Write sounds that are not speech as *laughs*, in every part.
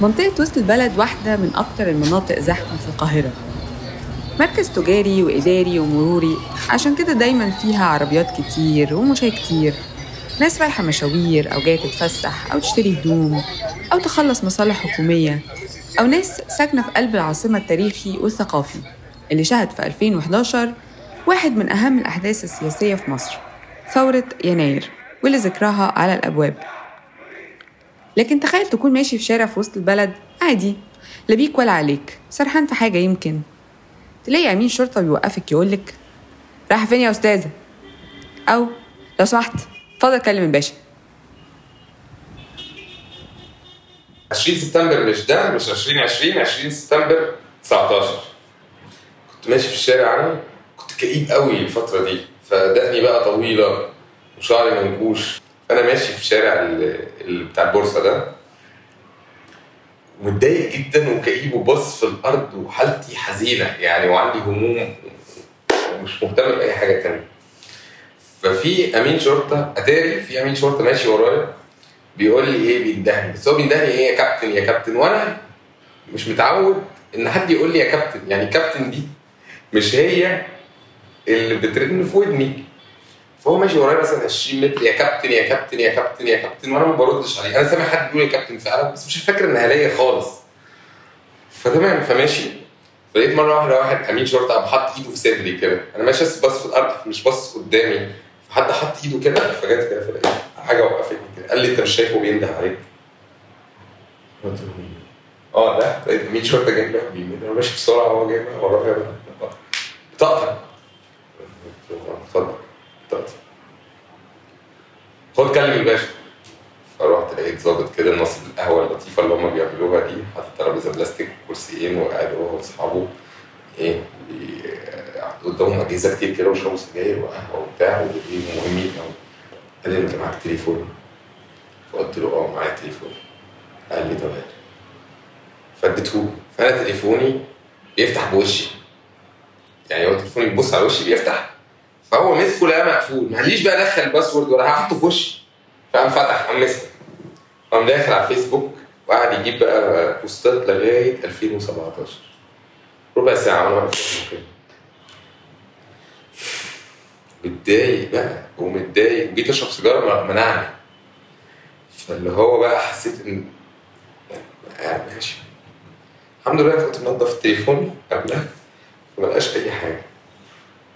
منطقة وسط البلد واحدة من أكتر المناطق زحمة في القاهرة. مركز تجاري وإداري ومروري عشان كده دايما فيها عربيات كتير ومشاة كتير. ناس رايحة مشاوير أو جاية تتفسح أو تشتري هدوم أو تخلص مصالح حكومية أو ناس ساكنة في قلب العاصمة التاريخي والثقافي اللي شهد في 2011 واحد من أهم الأحداث السياسية في مصر. ثورة يناير واللي ذكرها على الأبواب. لكن تخيل تكون ماشي في شارع في وسط البلد عادي. لا بيك ولا عليك. سرحان في حاجة يمكن. تلاقي أمين شرطة بيوقفك يقولك رايحة فين يا أستاذة؟ أو لو سمحت اتفضل كلم الباشا. 20 سبتمبر مش ده مش 2020 20 سبتمبر 19 كنت ماشي في الشارع أنا كنت كئيب قوي الفترة دي. فدقني بقى طويلة وشعري منكوش. أنا ماشي في شارع ال- ال- بتاع البورصة ده. متضايق جدا وكئيب وبص في الأرض وحالتي حزينة يعني وعندي هموم ومش مهتم بأي حاجة تانية. ففي أمين شرطة أتاري في أمين شرطة ماشي ورايا بيقول لي إيه بيندهني. بس هو بيندهني إيه؟ يا كابتن يا كابتن. وأنا مش متعود إن حد يقول لي يا كابتن. يعني كابتن دي مش هي اللي بترن في ودني. فهو ماشي ورايا مثلا 20 متر يا كابتن يا كابتن يا كابتن يا كابتن. وأنا ما بردش عليه. أنا سامع حد بيقول يا كابتن فعلا بس مش فاكر إنها ليا خالص. فتمام فماشي. فلقيت مرة واحدة واحد أمين شرطة قام حاط إيده في صدري كده. أنا ماشي بس باص في الأرض مش باصص قدامي. فحد حط إيده كده فجت كده فلقيت حاجة وقفتني كده. قال لي أنت مش شايفه بينده عليك. قلت له؟ آه ده لقيت أمين شرطة جنبي بيمين أنا ماشي بسرعة وهو جاي ورايا بطاقتك اتفضل. بطاقتي خد كلم الباشا. فرحت لقيت ظابط كده نصب القهوة اللطيفة اللي هم بيعملوها دي حاطط ترابيزة بلاستيك وكرسيين وقاعد هو وأصحابه إيه قدامهم أجهزة كتير كده وشربوا سجاير وقهوة وبتاع ومهمين قوي قال لي انت معاك تليفون. فقلت له آه معايا تليفون. قال لي طب هات فاديته. فأنا تليفوني بيفتح بوشي. يعني هو تليفوني بيبص على وشي بيفتح. فهو مسكه لقاه مقفول. ما قاليش بقى دخل ال password ولا هحطه في وشي. فقام فتح قام مسك قام داخل على الفيسبوك وقعد يجيب بقى بوستات لغاية 2017 ربع ساعة وأنا واقف كده متضايق بقى ومتضايق. وجيت أشرب سيجارة منعني. فاللي هو بقى حسيت إن يعني ماشي. الحمد لله كنت منضف التليفون قبلها. فما لقاش أي حاجة.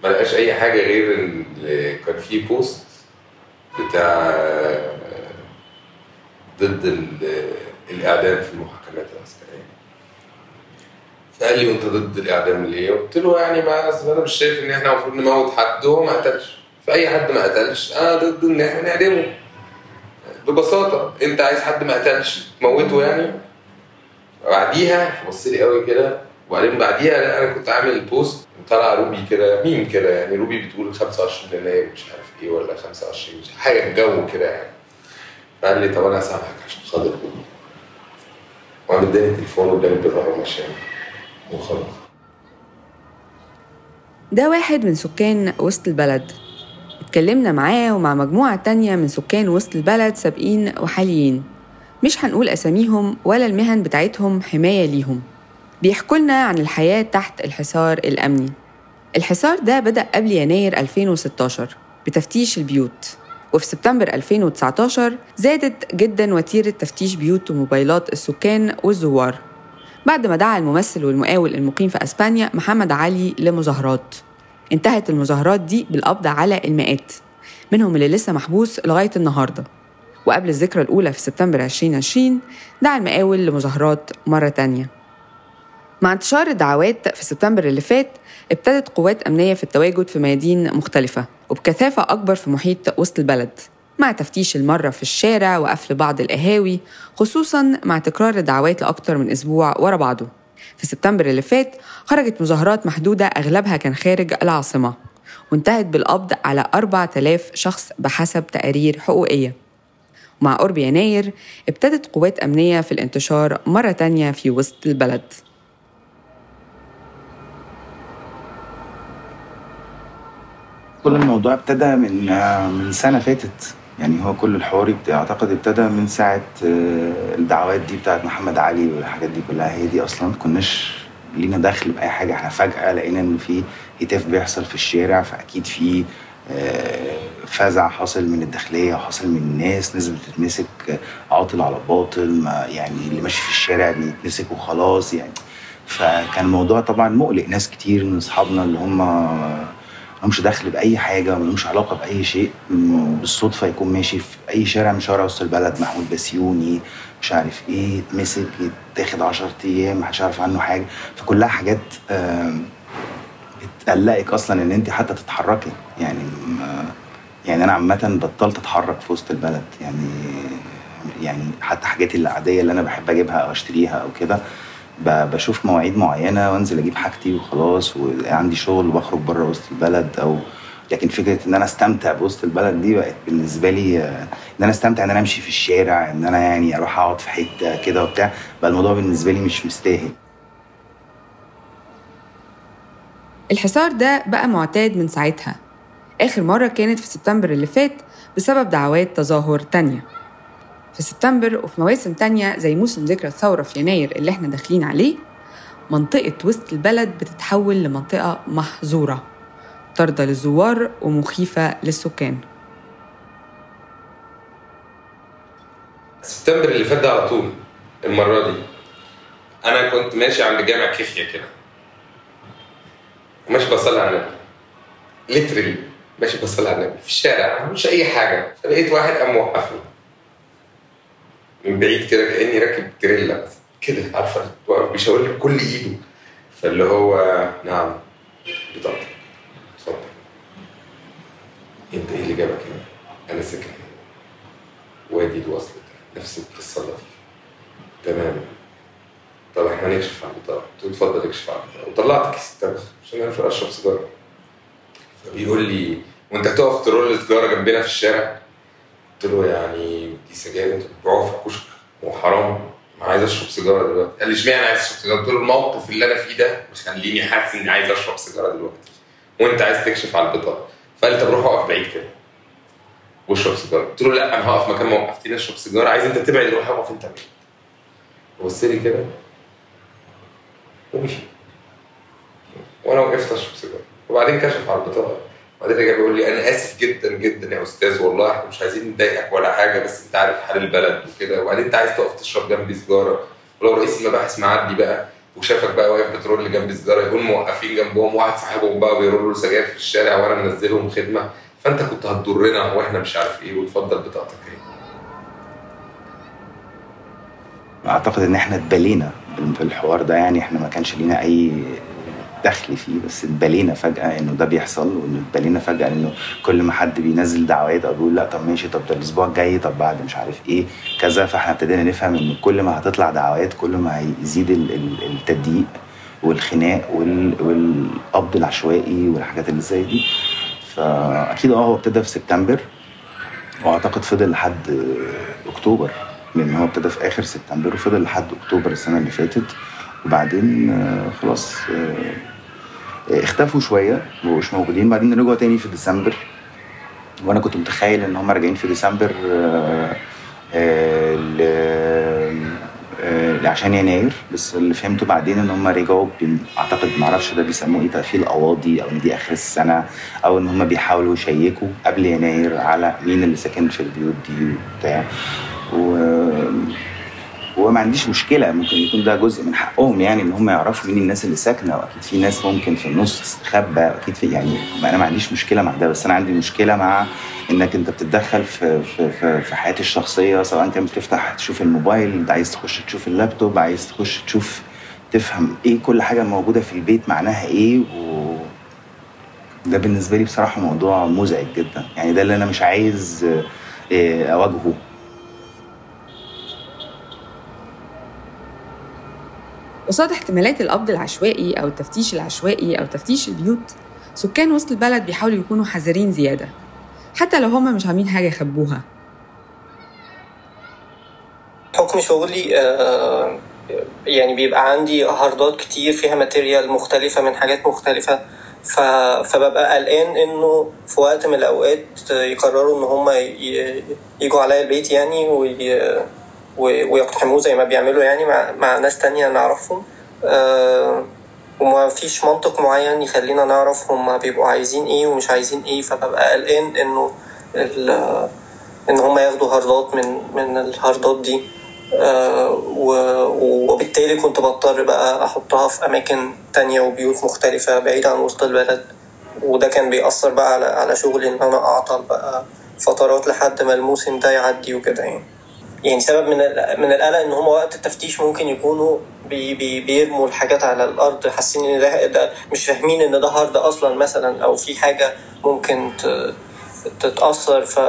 ما لقاش أي حاجة غير ان كان في بوست بتاع ضد ال- الإعدام في المحاكمات العسكرية. فقال لي وأنت ضد الإعدام ليه؟ قلت له يعني ما أنا مش شايف إن إحنا المفروض نموت حد وهو ما قتلش. فأي حد ما قتلش أنا ضد إن إحنا نعدمه. ببساطة أنت عايز حد ما قتلش تموته يعني؟ بعديها بص لي قوي كده وبعدين بعديها أنا كنت عامل post طلع روبي كده مين كده يعني روبي بتقول 25 يناير مش عارف إيه ولا 25 مش حاجة جو كده يعني. فقال لي طب أنا هسامحك عشان خاطر روبي وقام اداني التليفون واداني البطاقة ومشاني. وخلاص. ده واحد من سكان وسط البلد. اتكلمنا معاه ومع مجموعة تانية من سكان وسط البلد سابقين وحاليين. مش هنقول أساميهم ولا المهن بتاعتهم حماية ليهم. بيحكوا لنا عن الحياة تحت الحصار الأمني. الحصار ده بدأ قبل يناير 2016 بتفتيش البيوت وفي سبتمبر 2019 زادت جدا وتيرة تفتيش بيوت وموبايلات السكان والزوار. بعد ما دعا الممثل والمقاول المقيم في أسبانيا محمد علي لمظاهرات. انتهت المظاهرات دي بالقبض على المئات منهم اللي لسه محبوس لغاية النهاردة. وقبل الذكرى الأولى في سبتمبر 2020 دعا المقاول لمظاهرات مرة تانية. مع انتشار الدعوات في سبتمبر اللي فات ابتدت قوات أمنية في التواجد في ميادين مختلفة وبكثافة أكبر في محيط وسط البلد. مع تفتيش المرة في الشارع وقفل بعض القهاوي خصوصا مع تكرار الدعوات لأكتر من أسبوع ورا بعضه. في سبتمبر اللي فات خرجت مظاهرات محدودة أغلبها كان خارج العاصمة وانتهت بالقبض على 4000 شخص بحسب تقارير حقوقية. ومع قرب يناير ابتدت قوات أمنية في الانتشار مرة تانية في وسط البلد. كل الموضوع ابتدى من من سنة فاتت. يعني هو كل الحوار أعتقد ابتدى من ساعة آه، الدعوات دي بتاعت محمد علي والحاجات دي كلها. هي دي أصلا كناش لينا دخل بأي حاجة. إحنا فجأة لقينا إن في هتاف بيحصل في الشارع فأكيد في آه، فزع حاصل من الداخلية وحاصل من الناس ناس بتتمسك آه، عاطل على باطل ما يعني اللي ماشي في الشارع بيتمسك وخلاص يعني. فكان الموضوع طبعا مقلق. ناس كتير من أصحابنا اللي هم ملهمش دخل بأي حاجة ملهمش علاقة بأي شيء. بالصدفة يكون ماشي في أي شارع من شوارع وسط البلد محمود بسيوني مش عارف إيه يتمسك يتاخد 10 أيام محدش يعرف عنه حاجة. فكلها حاجات بتقلقك أصلا إن أنت حتى تتحركي. يعني يعني أنا عامة بطلت أتحرك في وسط البلد. يعني يعني حتى حاجاتي العادية اللي أنا بحب أجيبها أو أشتريها أو كده بشوف مواعيد معينة وانزل أجيب حاجتي وخلاص وعندي شغل وبخرج بره وسط البلد أو لكن فكرة ان أنا استمتع بوسط البلد دي بقت بالنسبة لي ان أنا استمتع ان أنا امشي في الشارع ان أنا يعني أروح اقعد في حتة كده وبتاع بقى الموضوع بالنسبة لي مش مستاهل. الحصار ده بقى معتاد من ساعتها. آخر مرة كانت في سبتمبر اللي فات بسبب دعوات تظاهر تانية. في سبتمبر وفي مواسم تانية زي موسم ذكرى الثورة في يناير اللي إحنا داخلين عليه منطقة وسط البلد بتتحول لمنطقة محظورة طاردة للزوار ومخيفة للسكان. سبتمبر اللي فات ده على طول المرة دي. أنا كنت ماشي عند جامع كيفيا كده. وماشي بصلي على النبي. ليترلي ماشي بصلي على النبي في الشارع مش أي حاجة. فلقيت واحد قام موقفني. من بعيد كده كأني راكب تريلا كده عارفة واقف بيشاور لي بكل إيده. فاللي هو نعم بطاقتك. اتفضل. أنت إيه اللي جابك هنا؟ أنا ساكن هنا. وادي الوصل ده نفس القصة اللطيفة. تمام. طب إحنا هنكشف على البطاقة. قلت له اتفضل اكشف على البطاقة. وطلعت كيس التبغ عشان اعرف اشرب سيجارة. فبيقول لي وأنت هتقف ترول سيجاره جنبنا في الشارع؟ قلت له يعني سجاير أنتوا بتبيعوها في الكشك وحرام ما عايز أشرب سيجارة دلوقتي. قال لي اشمعنى عايز أشرب سيجارة؟ قلت له الموقف اللي أنا فيه ده مخليني حاسس إني عايز أشرب سيجارة دلوقتي. وأنت عايز تكشف على البطاقة. فقال لي طب روح اقف بعيد كده واشرب سيجارة. قلت له لا أنا هقف مكان ما وقفتني أشرب سيجارة. عايز أنت تبعد روح اقف أنت بعيد. بص لي كده ومشي. وأنا وقفت أشرب سيجارة. وبعدين كشف على البطاقة. وبعدين رجع بيقول لي أنا آسف جدا جدا يا أستاذ والله إحنا مش عايزين نضايقك ولا حاجة بس أنت عارف حال البلد وكده وبعدين أنت عايز تقف تشرب جنبي سيجارة. ولو رئيس المباحث معدي بقى وشافك بقى واقف بترول جنب سيجارة يكون موقفين جنبهم واحد صاحبهم بقى بيرولوا سجاير في الشارع وأنا منزلهم خدمة فأنت كنت هتضرنا وإحنا مش عارف إيه وتفضل بطاقتك أهي. أعتقد إن إحنا اتبلينا بالحوار ده يعني إحنا ما كانش لينا أي دخل فيه بس اتبلينا فجأة إنه ده بيحصل وإنه اتبلينا فجأة إنه كل ما حد بينزل دعوات أو بيقول لا طب ماشي طب ده الأسبوع الجاي طب بعد مش عارف إيه كذا. فإحنا ابتدينا نفهم ان كل ما هتطلع دعوات كل ما هيزيد ال- ال- التضييق والخناق وال- والقبض العشوائي والحاجات اللي زي دي. فأكيد آه هو ابتدى في سبتمبر وأعتقد فضل لحد أكتوبر لأن هو ابتدى في آخر سبتمبر وفضل لحد أكتوبر السنة اللي فاتت. وبعدين آه، خلاص آه، اختفوا شوية ومش موجودين. بعدين رجعوا تاني في ديسمبر. وأنا كنت متخيل إن هم راجعين في ديسمبر آه، آه، آه، عشان يناير. بس اللي فهمته بعدين إن هم رجعوا أعتقد معرفش ده بيسموه إيه تقفيل قواضي أو إن دي آخر السنة أو إن هم بيحاولوا يشيكوا قبل يناير على مين اللي ساكن في البيوت دي وبتاع. و... وما عنديش مشكلة ممكن يكون ده جزء من حقهم يعني إن هم يعرفوا مين الناس اللي ساكنة وأكيد في ناس ممكن في النص تستخبى أكيد في يعني أنا ما عنديش مشكلة مع ده بس أنا عندي مشكلة مع إنك أنت بتتدخل في في في, في حياتي الشخصية سواء كان بتفتح تشوف الموبايل عايز تخش تشوف اللابتوب عايز تخش تشوف تفهم إيه كل حاجة موجودة في البيت معناها إيه و ده بالنسبة لي بصراحة موضوع مزعج جدا يعني ده اللي أنا مش عايز آه، أواجهه. قصاد احتمالات القبض العشوائي أو التفتيش العشوائي أو تفتيش البيوت سكان وسط البلد بيحاولوا يكونوا حذرين زيادة حتى لو هم مش عاملين حاجة يخبوها حكم شغلي آه، يعني بيبقى عندي هاردات كتير فيها material مختلفة من حاجات مختلفة. فببقى قلقان إنه في وقت من الأوقات يقرروا إن هم. يجوا عليا البيت يعني وي... ويقتحموه زي ما بيعملوا يعني مع, مع ناس تانية نعرفهم. أه... وما فيش منطق معين يخلينا نعرف هم بيبقوا عايزين إيه ومش عايزين إيه. فببقى قلقان إنه. إن هم ياخدوا هاردات من من الهاردات دي. آه وبالتالي كنت بضطر بقى أحطها في أماكن تانية وبيوت مختلفة بعيد عن وسط البلد. وده كان بيأثر بقى على على شغلي إن أنا أعطل بقى فترات لحد ما الموسم ده يعدي وكده يعني. يعني سبب من من القلق إن هم وقت التفتيش ممكن يكونوا بي بي بيرموا الحاجات على الأرض حاسين إن ده, ده مش فاهمين إن ده hard أصلا مثلا أو في حاجة ممكن تتأثر ف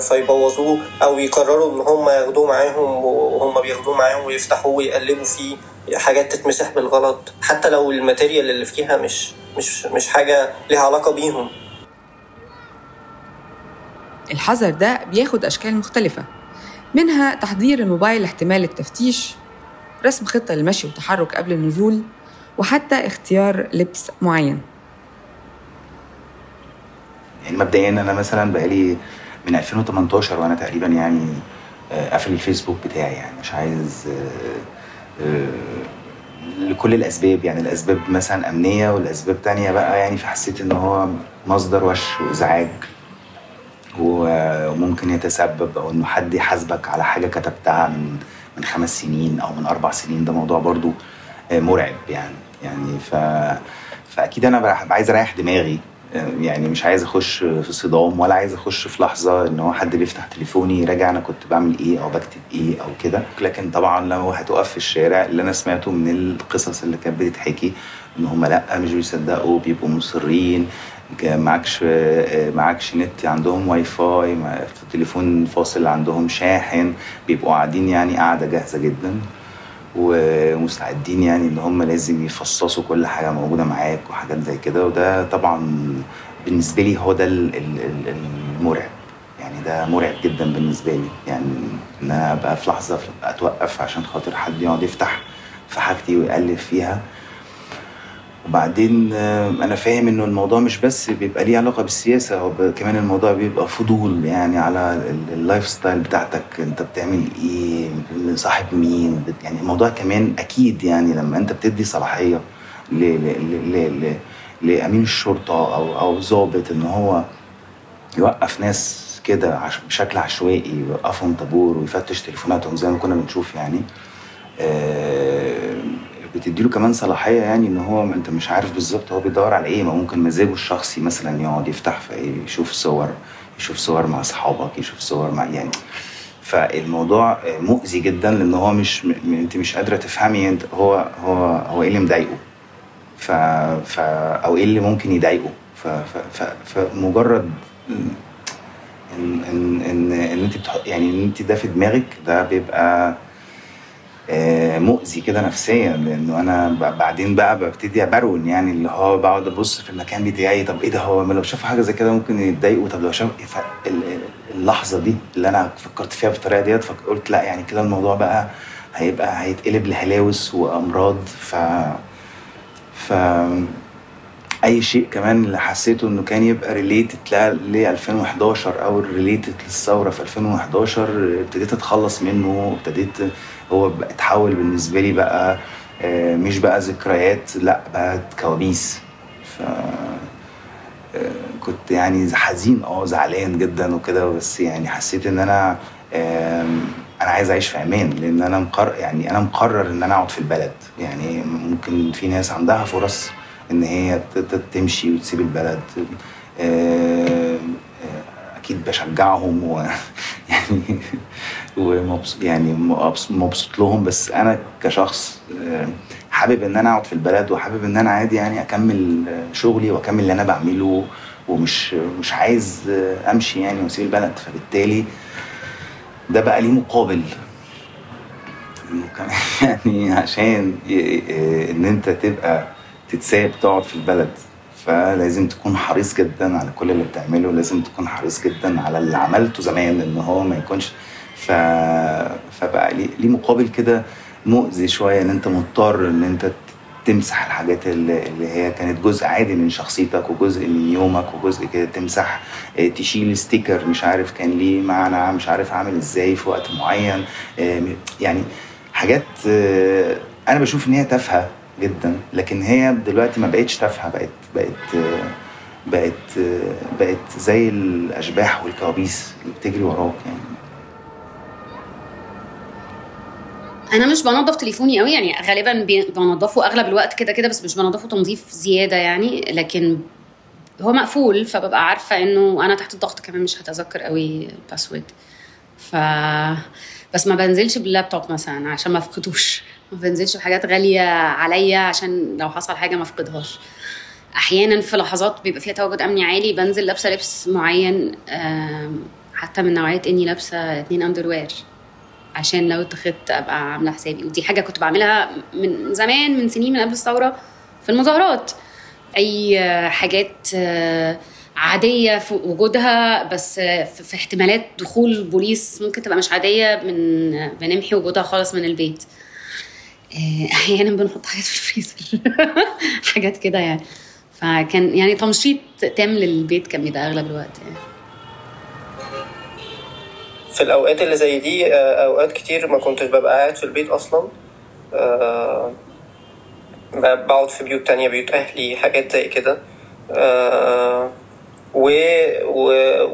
فيبوظوه أو يقرروا إن هم ياخدوه معاهم وهم بياخدوه معاهم ويفتحوه ويقلبوا فيه حاجات تتمسح بالغلط. حتى لو ال material اللي فيها مش مش مش حاجة ليها علاقة بيهم. الحذر ده بياخد أشكال مختلفة. منها تحضير الموبايل لاحتمال التفتيش رسم خطة للمشي والتحرك قبل النزول وحتى اختيار لبس معين. يعني مبدئيا أنا مثلا بقالي من 2018 وأنا تقريبا يعني قافل الفيسبوك بتاعي يعني. مش عايز لكل الأسباب يعني. الأسباب مثلا أمنية والأسباب تانية بقى يعني. فحسيت إن هو مصدر وش وإزعاج. وممكن يتسبب أو إنه حد يحاسبك على حاجة كتبتها من من خمس سنين أو من أربع سنين ده موضوع برضو مرعب يعني يعني ف فأكيد أنا عايز أريح دماغي يعني مش عايز أخش في صدام ولا عايز أخش في لحظة إن هو حد بيفتح تليفوني يراجع أنا كنت بعمل إيه أو بكتب إيه أو كده. لكن طبعا لو هتقف في الشارع اللي أنا سمعته من القصص اللي كانت بتتحكي إن هم لأ مش بيصدقوا بيبقوا مصرين معكش معكش نت عندهم واي فاي في التليفون فاصل عندهم شاحن بيبقوا قاعدين يعني قاعدة جاهزة جدا ومستعدين يعني إن هم لازم يفصصوا كل حاجة موجودة معاك وحاجات زي كده. وده طبعا بالنسبة لي هو ده المرعب. يعني ده مرعب جدا بالنسبة لي. يعني إن أنا أبقى في لحظة أتوقف عشان خاطر حد يقعد يفتح في حاجتي ويقلب فيها. وبعدين أنا فاهم إنه الموضوع مش بس بيبقى ليه علاقة بالسياسة هو كمان الموضوع بيبقى فضول يعني على ال lifestyle بتاعتك. أنت بتعمل إيه؟ صاحب مين؟ يعني الموضوع كمان أكيد يعني لما أنت بتدي صلاحية لأمين الشرطة أو أو ضابط إن هو يوقف ناس كده بشكل عشوائي يوقفهم طابور ويفتش تليفوناتهم زي ما كنا بنشوف يعني آه بتديله كمان صلاحية يعني إن هو أنت مش عارف بالظبط هو بيدور على إيه ما ممكن مزاجه الشخصي مثلا يقعد يفتح يشوف صور يشوف صور مع أصحابك يشوف صور مع يعني. فالموضوع مؤذي جدا لأن هو مش م... أنت مش قادرة تفهمي أنت هو هو هو إيه اللي مضايقه. ف... ف أو إيه اللي ممكن يضايقه. ف... ف... ف... فمجرد ان ان ان, إن أنت بتح... يعني إن أنت ده في دماغك ده بيبقى مؤذي كده نفسيا لأنه أنا بعدين بقى ببتدي أبرون يعني اللي هو بقعد أبص في المكان بتاعي طب إيه ده هو لو شافوا حاجة زي كده ممكن يتضايقوا طب لو شافوا اللحظة دي اللي أنا فكرت فيها بالطريقة ديت فقلت لأ يعني كده الموضوع بقى هيبقى هيتقلب لهلاوس وأمراض ف ف أي شيء كمان اللي حسيته إنه كان يبقى related ل 2011 أو related للثورة في 2011 ابتديت أتخلص منه ابتديت هو اتحول بالنسبة لي بقى مش بقى ذكريات لأ بقى كوابيس. ف كنت يعني حزين آه زعلان جدا وكده بس يعني حسيت إن أنا أنا عايز أعيش في أمان لأن أنا مقرر يعني أنا مقرر إن أنا أقعد في البلد. يعني ممكن في ناس عندها فرص إن هي تمشي وتسيب البلد. أكيد بشجعهم و *laughs* يعني ومبسوط يعني مبسوط لهم. بس أنا كشخص حابب إن أنا أقعد في البلد وحابب إن أنا عادي يعني أكمل شغلي وأكمل اللي أنا بعمله ومش مش عايز أمشي يعني وأسيب البلد. فبالتالي ده بقى ليه مقابل. *laughs* يعني عشان إن أنت تبقى تتساب تقعد في البلد. فلازم تكون حريص جدا على كل اللي بتعمله لازم تكون حريص جدا على اللي عملته زمان إن هو ما يكونش. ف... فبقى ليه مقابل كده مؤذي شوية إن أنت مضطر إن أنت تمسح الحاجات اللي هي كانت جزء عادي من شخصيتك وجزء من يومك وجزء كده تمسح آه، تشيل ستيكر مش عارف كان ليه معنى مش عارف عامل إزاي في وقت معين آه، يعني حاجات آه، أنا بشوف إن هي تافهة. جدا. لكن هي دلوقتي ما بقتش تافهة بقت بقت بقت بقت زي الأشباح والكوابيس اللي بتجري وراك يعني. أنا مش بنظف تليفوني قوي يعني غالبا بنظفه أغلب الوقت كده كده بس مش بنظفه تنظيف زيادة يعني. لكن هو مقفول فببقى عارفة إنه أنا تحت الضغط كمان مش هتذكر قوي ال password. ف بس ما بنزلش باللابتوب مثلا عشان ما افقدوش. ما بنزلش بحاجات غالية عليا عشان لو حصل حاجة ما افقدهاش. أحيانا في لحظات بيبقى فيها تواجد أمني عالي بنزل لابسة لبس معين حتى من نوعية إني لابسة اتنين اندروير عشان لو اتخذت أبقى عاملة حسابي. ودي حاجة كنت بعملها من زمان من سنين من قبل الثورة في المظاهرات. أي حاجات عادية في وجودها بس في احتمالات دخول البوليس ممكن تبقى مش عادية من بنمحي وجودها خالص من البيت. آه، أحيانا بنحط حاجات في الفريزر. *laughs* حاجات كده يعني. فكان يعني تمشيط تام للبيت كان بيبقى أغلب الوقت يعني. في الأوقات اللي زي دي آه، أوقات كتير ما كنتش ببقى قاعد في البيت أصلا. ب- بقعد في بيوت تانية بيوت أهلي حاجات زي كده. آه، و و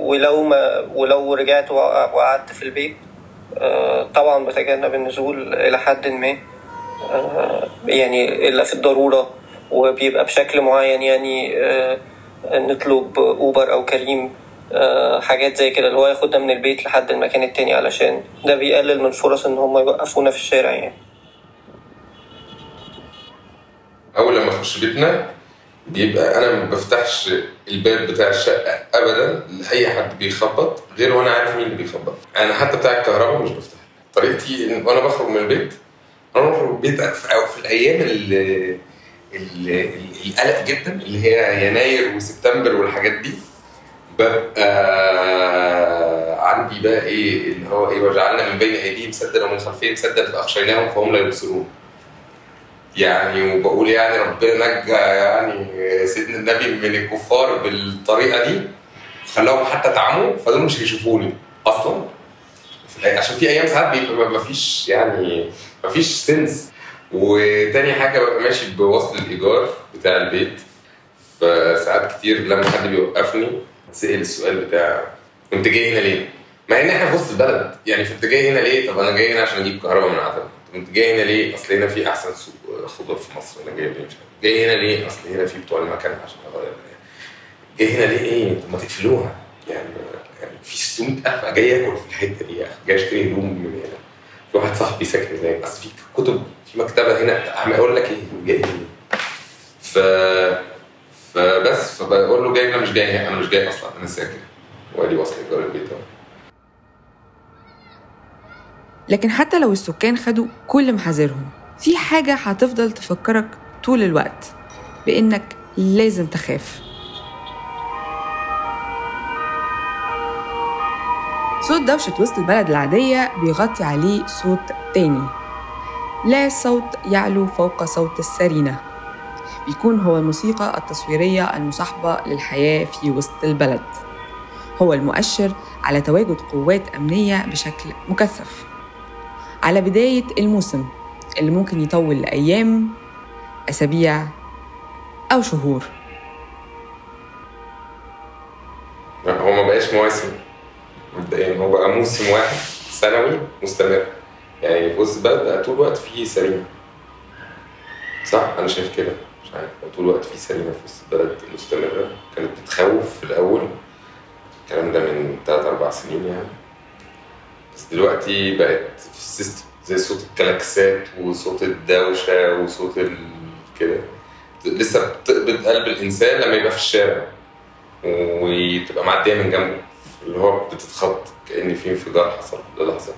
ولو ما ولو رجعت وق- وقعدت في البيت آه، طبعا بتجنب النزول إلى حد ما آه، يعني إلا في الضرورة وبيبقى بشكل معين يعني آه، نطلب أوبر أو كريم حاجات زي كده اللي هو ياخدنا من البيت لحد المكان التاني علشان ده بيقلل من فرص إن هم يوقفونا في الشارع يعني. أول لما اخش بيتنا بيبقى أنا ما بفتحش الباب بتاع الشقة ابدا لاي حد بيخبط غير وأنا عارف مين اللي بيخبط. أنا حتى بتاع الكهرباء مش بفتح. طريقتي وأنا بخرج من البيت أنا بخرج من البيت في الأيام اللي القلق جدا اللي هي يناير وسبتمبر والحاجات دي ببقى عندي بقى إيه اللي هو إيه وجعلنا من بين أيديهم سدا ومن خلفهم سدا فأخشيناهم فهم لا يبصرون. يعني وبقول يعني ربنا نجى يعني سيدنا النبي من الكفار بالطريقة دي خلاهم حتى تعموا فدول مش هيشوفوني أصلا عشان في أيام ساعات بيبقى ما فيش يعني ما فيش سنس وتاني حاجة ببقى ماشي بوصل الإيجار بتاع البيت فساعات كتير لما حد بيوقفني تسال السؤال بتاع انت جاي هنا ليه؟ مع إن إحنا في وسط البلد يعني فانت جاي هنا ليه؟ طب أنا جاي هنا عشان أجيب كهرباء من عتبة انت جاي هنا ليه؟ اصل هنا في احسن سوق خضار في مصر أنا جاي مش عارف جاي هنا ليه؟ اصل هنا في بتوع المكان عشان اغير جاي هنا ليه؟ إيه؟ طب ما تقفلوها. يعني يعني في 600000 جاي اكل في الحتة دي يا أخي. جاي اشتري هدوم من هنا. في واحد صاحبي ساكن هناك. اصل في كتب في مكتبة هنا عم أقول لك إيه جاي هنا. ف فبس فبقول له جاي أنا مش جاي أنا مش جاي أصلا أنا ساكن. وادي وصل إيجار البيت لكن حتى لو السكان خدوا كل محاذيرهم في حاجة هتفضل تفكرك طول الوقت بإنك لازم تخاف. صوت دوشة وسط البلد العادية بيغطي عليه صوت تاني. لا صوت يعلو فوق صوت السرينة. بيكون هو الموسيقى التصويرية المصاحبة للحياة في وسط البلد. هو المؤشر على تواجد قوات أمنية بشكل مكثف. على بداية الموسم اللي ممكن يطول لأيام أسابيع أو شهور. هو ما بقاش مواسم. مبدئيا هو بقى موسم واحد سنوي مستمر. يعني في البلد بقى طول الوقت فيه سرينة صح؟ أنا شايف كده. مش عارف. طول الوقت فيه سرينة في وسط البلد مستمرة كانت بتخوف في الأول. الكلام ده من تلات أربع سنين يعني. بس دلوقتي بقت في ال system زي صوت الكلاكسات وصوت الدوشة وصوت. كده. لسه بتقبض قلب الإنسان لما يبقى في الشارع. وتبقى معدية من جنبه. اللي هو بتتخض كأن في انفجار حصل. للحظة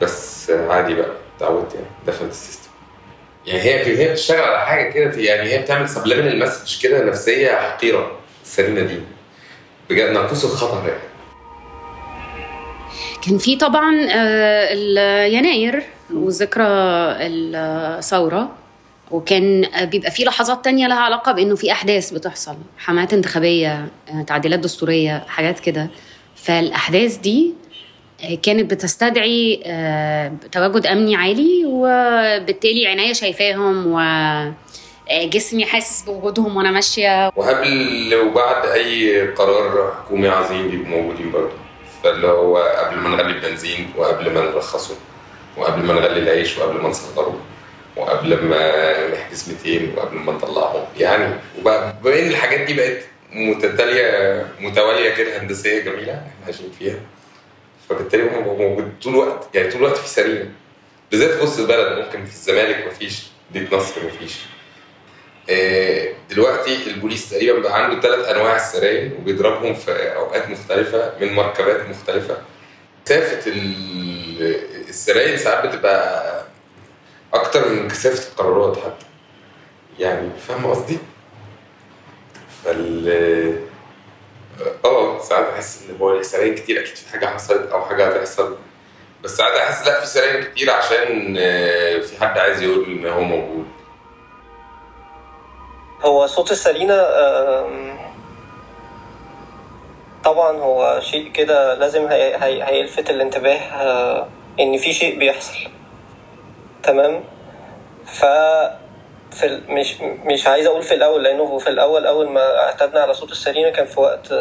بس عادي بقى. اتعودت يعني. دخلت ال system يعني هي هي بتشتغل على حاجة كده يعني هي بتعمل subliminal message كده نفسية حقيرة. السرينة دي. بجد ناقوس الخطر يعني. كان في طبعا آه، يناير وذكرى الثورة وكان بيبقى في لحظات تانية لها علاقة بإنه في أحداث بتحصل حملات انتخابية آه، تعديلات دستورية حاجات كده. فالأحداث دي آه، كانت بتستدعي تواجد أمني عالي وبالتالي عينيا شايفاهم وجسمي حاسس بوجودهم وأنا ماشية. وقبل وبعد أي قرار حكومي عظيم بيبقوا موجودين برضه؟ فاللي هو قبل ما نغلي البنزين وقبل ما نرخصه وقبل ما نغلي العيش وقبل ما نصغره وقبل ما نحجز 200 وقبل ما نطلعهم يعني وبقى الحاجات دي بقت متتالية متوالية كده هندسية جميلة إحنا عايشين فيها. فبالتالي بقوا موجود طول الوقت يعني طول الوقت في سرينا بالذات في وسط البلد ممكن في الزمالك مفيش ديك نصر مفيش. دلوقتي البوليس تقريبا بقى عنده ثلاث أنواع السراير وبيضربهم في أوقات مختلفة من مركبات مختلفة. كثافه ال- السراير ساعات بتبقى أكتر من كثافه القرارات حتى. يعني فاهم قصدي؟ فال آه ساعات أحس إن هو السراير كتير أكيد في حاجة حصلت أو حاجة هتحصل. بس ساعات أحس لا في سراير كتير عشان آه، في حد عايز يقول إن هو موجود. هو صوت السرينة آم، طبعا هو شيء كده لازم هي هي هيلفت الانتباه آه، إن في شيء بيحصل. تمام؟ ف في مش مش عايز أقول في الأول لأنه في الأول أول ما اعتدنا على صوت السرينة كان في وقت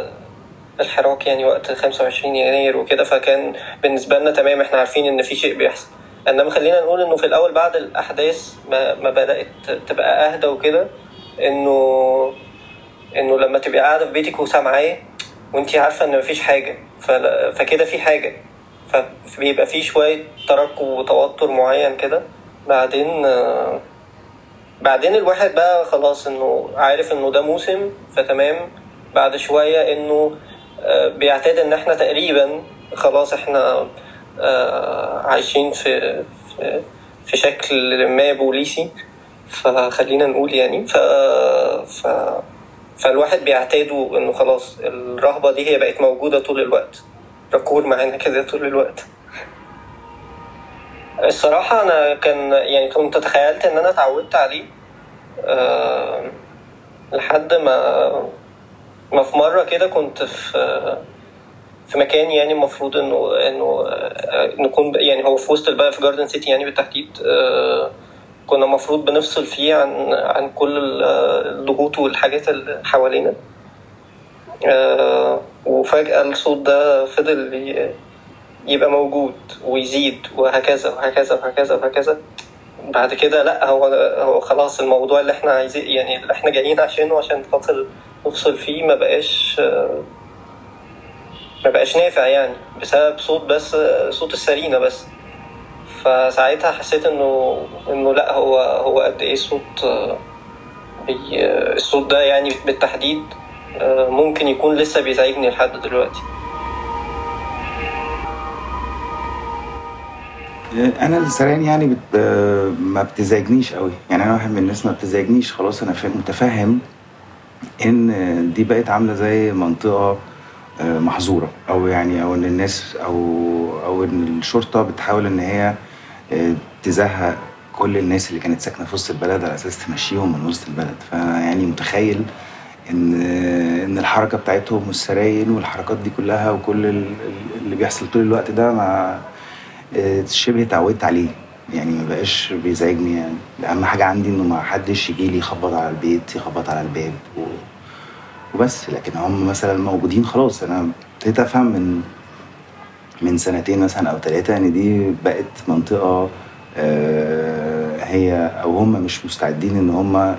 الحراك يعني وقت 25 يناير وكده فكان بالنسبة لنا تمام إحنا عارفين إن في شيء بيحصل. إنما خلينا نقول إنه في الأول بعد الأحداث ما, ما بدأت تبقى أهدى وكده إنه إنه لما تبقى قاعدة في بيتك وسامعاه وانت عارفة إن مفيش حاجة فكده في حاجة. فبيبقى في شوية ترقب وتوتر معين كده. بعدين بعدين الواحد بقى خلاص إنه عارف إنه ده موسم فتمام. بعد شوية إنه بيعتاد إن إحنا تقريبا خلاص إحنا آه، عايشين في في في شكل ما بوليسي. فخلينا نقول يعني ف... ف... فالواحد بيعتادوا إنه خلاص الرهبة دي هي بقت موجودة طول الوقت ركور معانا كده طول الوقت. الصراحة أنا كان يعني كنت تخيلت إن أنا اتعودت عليه أه لحد ما ما في مرة كده كنت في في مكان يعني المفروض إنه إنه آه، نكون يعني هو في وسط البلد في جاردن سيتي يعني بالتحديد أه كنا المفروض بنفصل فيه عن عن كل ال- الضغوط والحاجات اللي حوالينا. أه وفجأة الصوت ده فضل يبقى موجود ويزيد وهكذا وهكذا وهكذا وهكذا. بعد كده لأ هو هو خلاص الموضوع اللي إحنا عايزين يعني اللي إحنا جايين عشانه عشان خاطر نفصل فيه ما بقاش آه، ما بقاش نافع يعني بسبب صوت بس صوت السرينة بس. فساعتها حسيت إنه إنه لأ هو هو قد إيه بي الصوت ده يعني بالتحديد ممكن يكون لسه بيزعجني لحد دلوقتي. أنا السريان يعني بت... ما بتزعجنيش قوي. يعني أنا واحد من الناس ما بتزعجنيش خلاص أنا متفهم إن دي بقت عاملة زي منطقة محظورة أو يعني أو إن الناس أو أو إن الشرطة بتحاول إن هي تزهق كل الناس اللي كانت ساكنة في وسط البلد على أساس تمشيهم من وسط البلد. فيعني متخيل إن إن الحركة بتاعتهم والسرايل والحركات دي كلها وكل ال- اللي بيحصل طول الوقت ده مع آه، شبه اتعودت عليه. يعني ما بقاش بيزعجني يعني. أهم حاجة عندي إنه ما حدش يجي لي يخبط على البيت يخبط على الباب و... وبس. لكن هم مثلا موجودين خلاص. أنا ابتديت أفهم من من سنتين مثلا أو ثلاثة ان دي بقت منطقة آه، هي أو هم مش مستعدين إن هم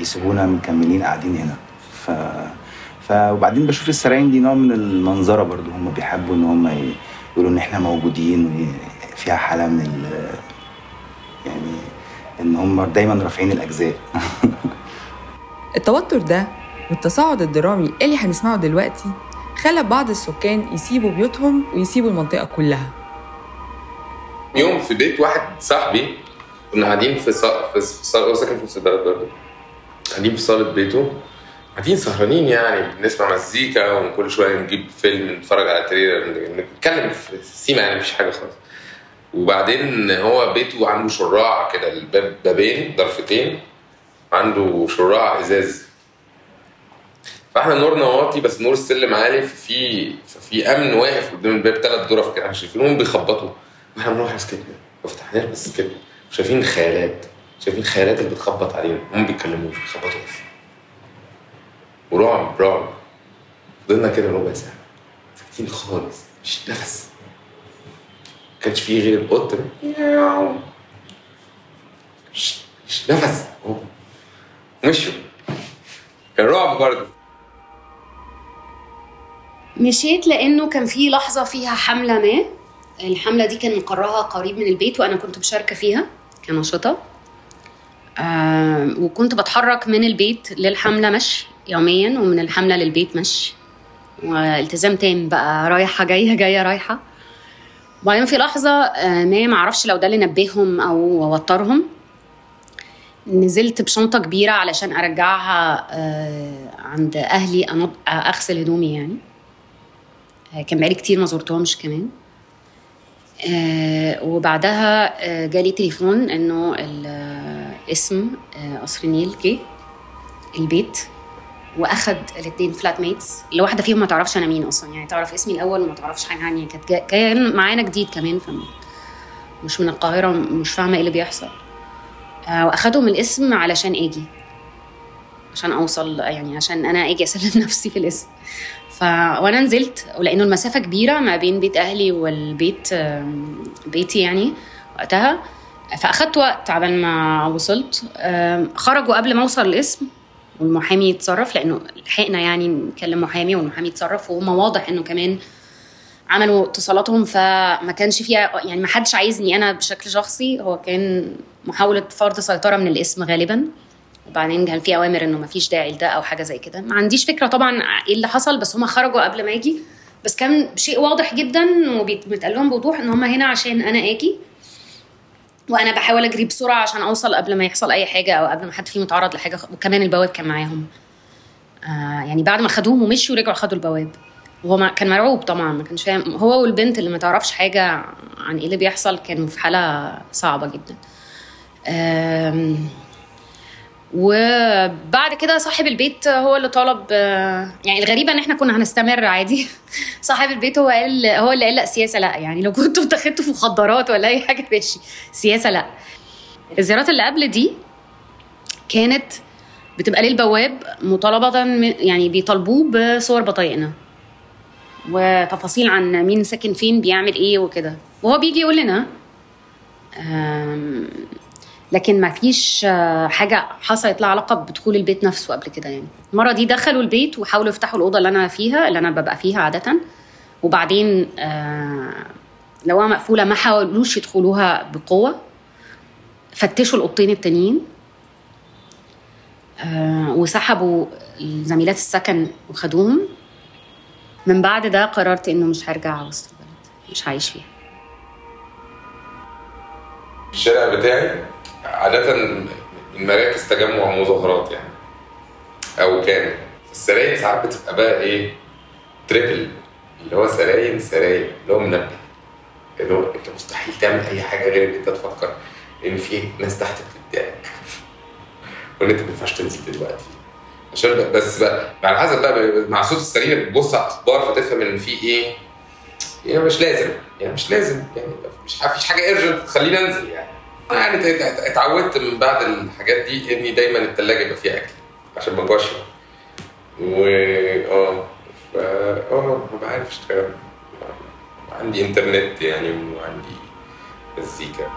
يسيبونا مكملين قاعدين هنا. ف ف وبعدين بشوف السرايين دي نوع من المنظرة برضو هم بيحبوا إن هم يقولوا إن إحنا موجودين وفيها حالة من ال... يعني إن هم دايما رافعين الأجزاء. *laughs* التوتر ده والتصاعد الدرامي اللي هنسمعه دلوقتي خلى بعض السكان يسيبوا بيوتهم ويسيبوا المنطقة كلها. يوم في بيت واحد صاحبي كنا قاعدين في صا... في صالة هو ساكن في وسط برضه. قاعدين في صالة بيته. قاعدين سهرانين يعني بنسمع مزيكا وكل شوية نجيب فيلم نتفرج على تريلر نتكلم في السيما يعني مفيش حاجة خالص. وبعدين هو بيته عنده شراع كده الباب بابين ضرفتين عنده شراع إزاز. فاحنا نورنا واطي بس نور السلم عالي ففي ففي أمن واقف قدام الباب ثلاث غرف كده إحنا شايفينهم بيخبطوا. وإحنا بنروح كده. وفتحنا بس كده. شايفين خيالات. شايفين خيالات اللي بتخبط علينا. هم بيتكلموش بيخبطوا بس. ورعب رعب. فضلنا كده ربع ساعة. ساكتين خالص. مش نفس. ما كانش فيه غير القط. ده. مياو. مش مش نفس. مشوا. كان رعب برضه. مشيت لأنه كان في لحظة فيها حملة ما. الحملة دي كان مقرها قريب من البيت وأنا كنت مشاركة فيها كنشطة. آه وكنت بتحرك من البيت للحملة مشي يوميا ومن الحملة للبيت مشي والتزام تام بقى رايحة جاية جاية رايحة. وبعدين في لحظة آه ما معرفش لو ده اللي نبههم أو وترهم. نزلت بشنطة كبيرة علشان أرجعها آه عند أهلي أنض- أغسل هدومي يعني. آه، كان بقالي كتير ما زرتهمش كمان. آه وبعدها آه جالي تليفون إنه آه قصر النيل جه البيت وأخد الاثنين فلات ميتس اللي واحدة فيهم ما تعرفش أنا مين أصلا يعني تعرف اسمي الأول وما تعرفش حاجة عني كانت جاية معانا جديد كمان فم مش من القاهرة مش فاهمة إيه اللي بيحصل. آه وأخدهم الاسم علشان آجي عشان أوصل يعني عشان أنا آجي أسلم *laughs* نفسي في الاسم. ف وأنا نزلت ولأنه المسافة كبيرة ما بين بيت أهلي والبيت بيتي يعني وقتها. فأخدت وقت عبال ما وصلت. خرجوا قبل ما أوصل الاسم والمحامي يتصرف لأنه لحقنا يعني نكلم محامي والمحامي يتصرف وهم واضح إنه كمان عملوا اتصالاتهم فما كانش فيها يعني ما حدش عايزني أنا بشكل شخصي. هو كان محاولة فرض سيطرة من الاسم غالبا. وبعدين كان في أوامر إنه ما فيش داعي لده أو حاجة زي كده. ما عنديش فكرة طبعا إيه اللي حصل بس هم خرجوا قبل ما أجي بس كان شيء واضح جدا وبيتقال لهم بوضوح إن هم هنا عشان أنا آجي. وأنا بحاول أجري بسرعة عشان أوصل قبل ما يحصل أي حاجة أو قبل ما حد فيهم يتعرض لحاجة. وكمان البواب كان معاهم. آه يعني بعد ما خدوهم ومشوا رجعوا خدوا البواب. وهو كان مرعوب طبعا ما كانش فاهم. هو والبنت اللي ما تعرفش حاجة عن إيه اللي بيحصل كانوا في حالة صعبة جدا. آم، وبعد كده صاحب البيت هو اللي طلب يعني الغريبه إن إحنا كنا هنستمر عادي. *laughs* صاحب البيت هو قال هو اللي قال لأ سياسة لأ. يعني لو كنتوا اتخذتوا في مخدرات ولا أي حاجة ماشي. سياسة لأ. الزيارات اللي قبل دي كانت بتبقى للبواب مطالبة يعني بيطالبوه بصور بطايقنا. وتفاصيل عن مين ساكن فين بيعمل إيه وكده. وهو بيجي يقول لنا لكن ما فيش آه، حاجة حصلت لها علاقة بدخول البيت نفسه قبل كده يعني. المرة دي دخلوا البيت وحاولوا يفتحوا الأوضة اللي أنا فيها اللي أنا ببقى فيها عادة. وبعدين آه، لو مقفولة ما حاولوش يدخلوها بقوة. فتشوا الأوضتين التانيين. آه، وسحبوا زميلات السكن وخدوهم. من بعد ده قررت إنه مش هرجع وسط البلد مش هعيش فيها. الشارع بتاعي عادة من مراكز تجمع مظاهرات يعني. أو كان السراير ساعات بتبقى بقى إيه تريبل اللي هو سراير سراير. اللي هو منبه. اللي هو أنت مستحيل تعمل أي حاجة غير إن أنت تفكر إن في ناس تحت بتدعك وإن أنت ما ينفعش تنزل دلوقتي. عشان بس بقى على حسب بقى مع صوت السرير بتبص على الأخبار فتفهم إن في إيه. يعني مش لازم. يعني مش لازم. يعني مش مفيش حاجة ايرجنت تخليني أنزل يعني. يعني ات- ات- اتعودت من بعد الحاجات دي اني دايما الثلاجه يبقى فيها أكل عشان ما أجوعش. و آه ف آه أشتغل. عندي إنترنت يعني وعندي مزيكا.